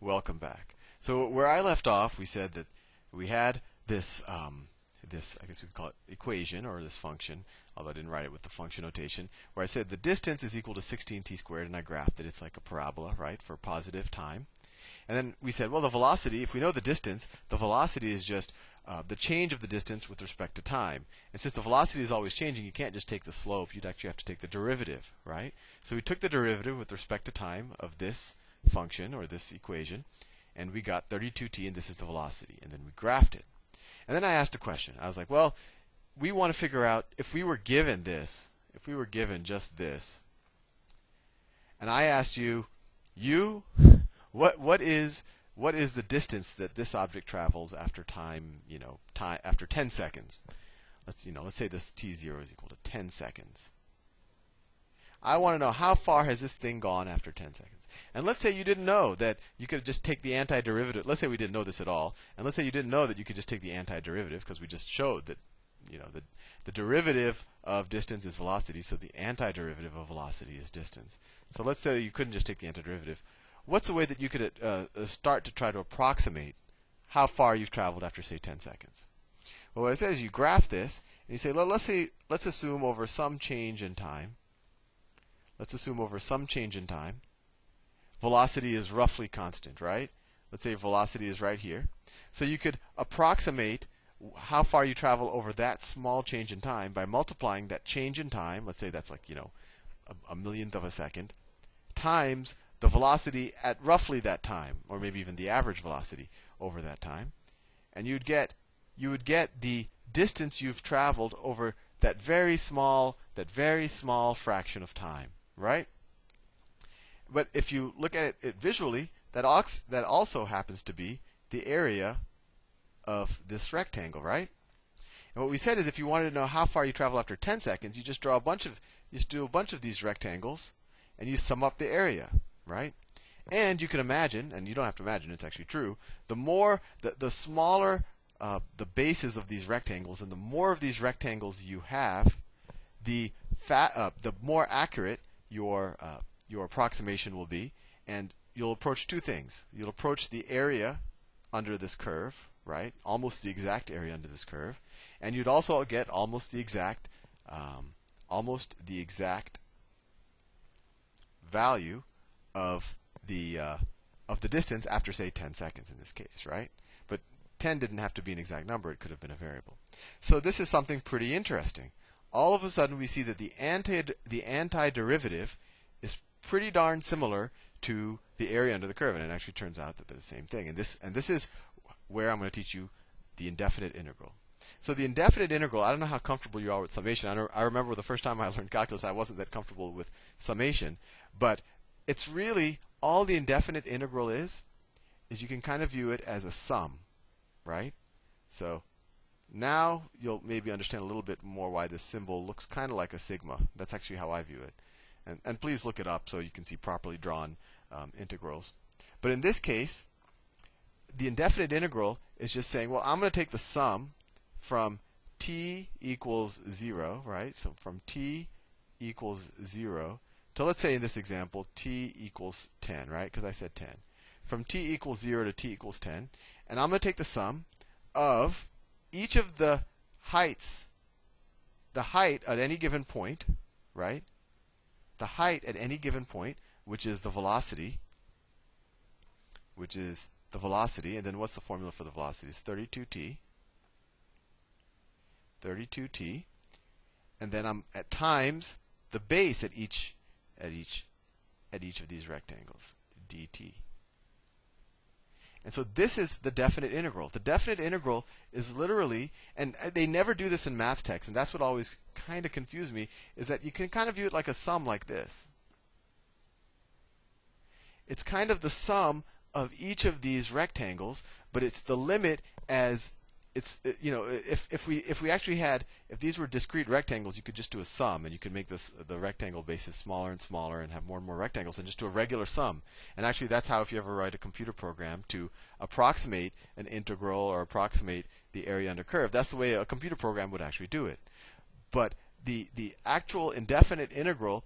Welcome back. So where I left off, we said that we had this um, this I guess we could call it equation or this function, although I didn't write it with the function notation, where I said the distance is equal to 16t squared, and I graphed it. It's like a parabola, right, for positive time. And then we said, well, the velocity, if we know the distance, the velocity is just uh, the change of the distance with respect to time. And since the velocity is always changing, you can't just take the slope. You'd actually have to take the derivative, right? So we took the derivative with respect to time of this function or this equation, and we got 32t, and this is the velocity. And then we graphed it. And then I asked a question. I was like, well, we want to figure out if we were given this, if we were given just this, and I asked you, you, what what is what is the distance that this object travels after time, you know, time after 10 seconds? Let's, you know, let's say this t0 is equal to 10 seconds. I want to know how far has this thing gone after 10 seconds. And let's say you didn't know that you could just take the antiderivative. Let's say we didn't know this at all. And let's say you didn't know that you could just take the antiderivative because we just showed that, you know, the, the derivative of distance is velocity, so the antiderivative of velocity is distance. So let's say you couldn't just take the antiderivative what's a way that you could uh, uh, start to try to approximate how far you've traveled after say 10 seconds? Well, what it says is you graph this and you say, well, let's say let's assume over some change in time. Let's assume over some change in time, velocity is roughly constant, right? Let's say velocity is right here. So you could approximate how far you travel over that small change in time by multiplying that change in time, let's say that's like, you know, a, a millionth of a second, times the velocity at roughly that time, or maybe even the average velocity over that time, and you'd get you would get the distance you've traveled over that very small that very small fraction of time, right? But if you look at it, visually, that also happens to be the area of this rectangle, right? And what we said is if you wanted to know how far you travel after 10 seconds, you just draw a bunch of you just do a bunch of these rectangles and you sum up the area right? And you can imagine, and you don't have to imagine, it's actually true. The more, the, the smaller uh, the bases of these rectangles, and the more of these rectangles you have, the fat, uh, the more accurate your uh, your approximation will be, and you'll approach two things. You'll approach the area under this curve, right? Almost the exact area under this curve, and you'd also get almost the exact, um, almost the exact value of the uh, of the distance after say 10 seconds in this case, right? But 10 didn't have to be an exact number; it could have been a variable. So this is something pretty interesting. All of a sudden, we see that the anti the antiderivative pretty darn similar to the area under the curve, and it actually turns out that they're the same thing. And this and this is where I'm going to teach you the indefinite integral. So the indefinite integral, I don't know how comfortable you are with summation. I, I remember the first time I learned calculus, I wasn't that comfortable with summation, but it's really all the indefinite integral is is you can kind of view it as a sum, right? So now you'll maybe understand a little bit more why this symbol looks kind of like a sigma. That's actually how I view it. And, and please look it up so you can see properly drawn um, integrals. But in this case, the indefinite integral is just saying, well, I'm going to take the sum from t equals 0, right? So from t equals 0 so let's say in this example, t equals 10, right? Because I said 10. From t equals 0 to t equals 10. And I'm going to take the sum of each of the heights, the height at any given point, right? The height at any given point, which is the velocity, which is the velocity, and then what's the formula for the velocity? It's 32t. 32t. And then I'm at times the base at each at each at each of these rectangles dt. And so this is the definite integral. The definite integral is literally, and uh, they never do this in math texts, and that's what always kind of confused me, is that you can kind of view it like a sum like this. It's kind of the sum of each of these rectangles, but it's the limit as it's uh, you know if if we if we actually had if these were discrete rectangles you could just do a sum and you could make this the rectangle bases smaller and smaller and have more and more rectangles and just do a regular sum. And actually that's how if you ever write a computer program to approximate an integral or approximate the area under curve that's the way a computer program would actually do it. But the the actual indefinite integral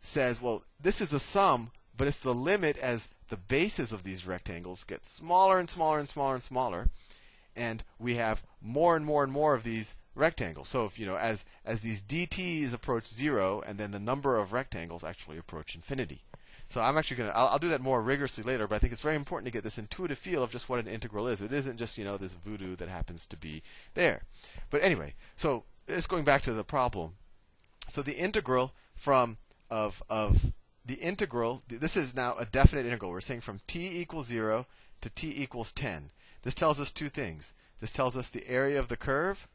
says well this is a sum but it's the limit as the bases of these rectangles get smaller and smaller and smaller and smaller, and we have more and more and more of these rectangles. So if you know as as these dt's approach zero, and then the number of rectangles actually approach infinity. So I'm actually to I'll, I'll, do that more rigorously later, but I think it's very important to get this intuitive feel of just what an integral is. It isn't just you know this voodoo that happens to be there. But anyway, so just going back to the problem. So the integral from of of the integral this is now a definite integral. We're saying from t equals 0 to t equals 10. This tells us two things. This tells us the area of the curve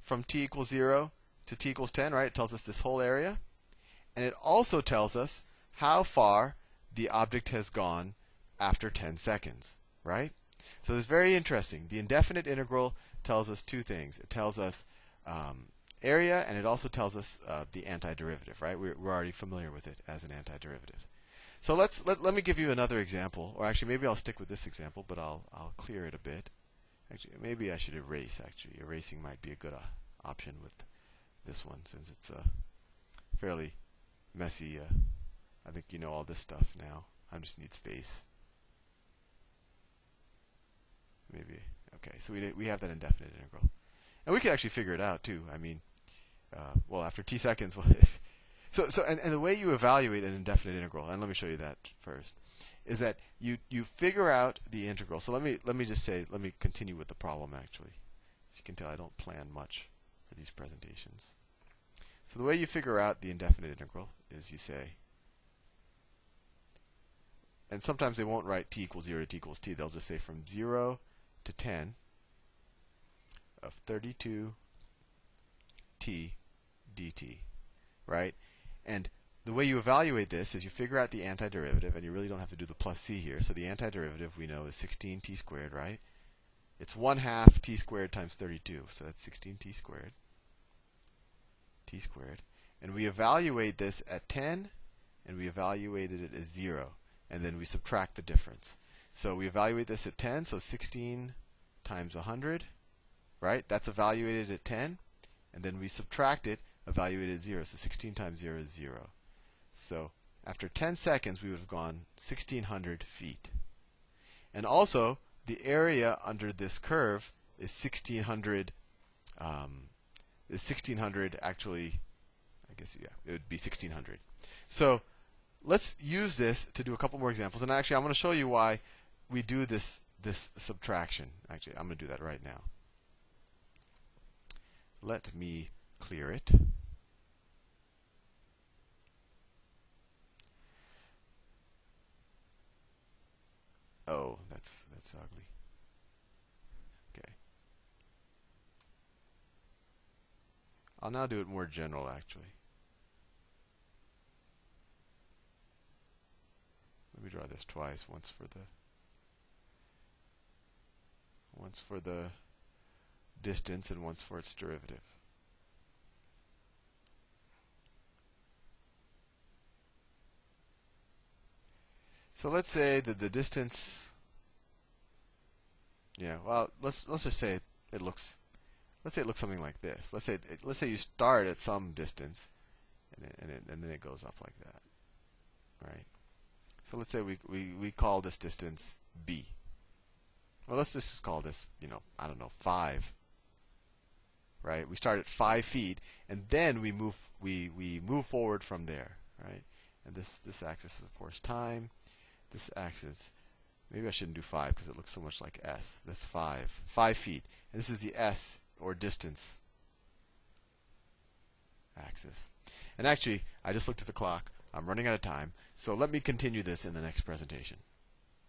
from t equals 0 to t equals 10, right? It tells us this whole area. And it also tells us how far the object has gone after 10 seconds, right? So it's very interesting. The indefinite integral tells us two things. It tells us um, area, and it also tells us uh, the antiderivative, right? We're, we're already familiar with it as an antiderivative. So let's let, let me give you another example, or actually maybe I'll stick with this example, but I'll I'll clear it a bit. Actually, maybe I should erase. Actually, erasing might be a good uh, option with this one since it's a uh, fairly messy. Uh, I think you know all this stuff now. I just need space. Maybe okay. So we we have that indefinite integral, and we could actually figure it out too. I mean, uh, well, after t seconds, So, so and, and the way you evaluate an indefinite integral, and let me show you that first, is that you you figure out the integral. So let me let me just say, let me continue with the problem actually. As you can tell, I don't plan much for these presentations. So the way you figure out the indefinite integral is you say, and sometimes they won't write t equals 0 to t equals t. They'll just say from 0 to 10 of 32 t dt, right? And the way you evaluate this is you figure out the antiderivative, and you really don't have to do the plus c here. So the antiderivative we know is 16t squared, right? It's 1 half t squared times 32, so that's 16t squared. t squared. And we evaluate this at 10, and we evaluated it as 0. And then we subtract the difference. So we evaluate this at 10, so 16 times 100, right? That's evaluated at 10. And then we subtract it, evaluated 0. So 16 times 0 is 0. So after 10 seconds, we would have gone 1600 feet. And also, the area under this curve is 1600. Um, is 1600 actually? I guess yeah, it would be 1600. So let's use this to do a couple more examples. And actually, I'm going to show you why we do this this subtraction. Actually, I'm going to do that right now. Let me clear it. Oh, that's that's ugly. Okay. I'll now do it more general actually. Let me draw this twice, once for the once for the distance and once for its derivative. So let's say that the distance. Yeah, well, let's let's just say it, looks. Let's say it looks something like this. Let's say it, let's say you start at some distance, and it, and, it, and then it goes up like that, right? So let's say we, we, we call this distance b. Well, let's just call this, you know, I don't know, five. Right? We start at five feet, and then we move we we move forward from there, right? And this this axis is of course time this axis. Maybe I shouldn't do 5 because it looks so much like s. That's 5. 5 feet. And this is the s, or distance, axis. And actually, I just looked at the clock. I'm running out of time. So let me continue this in the next presentation.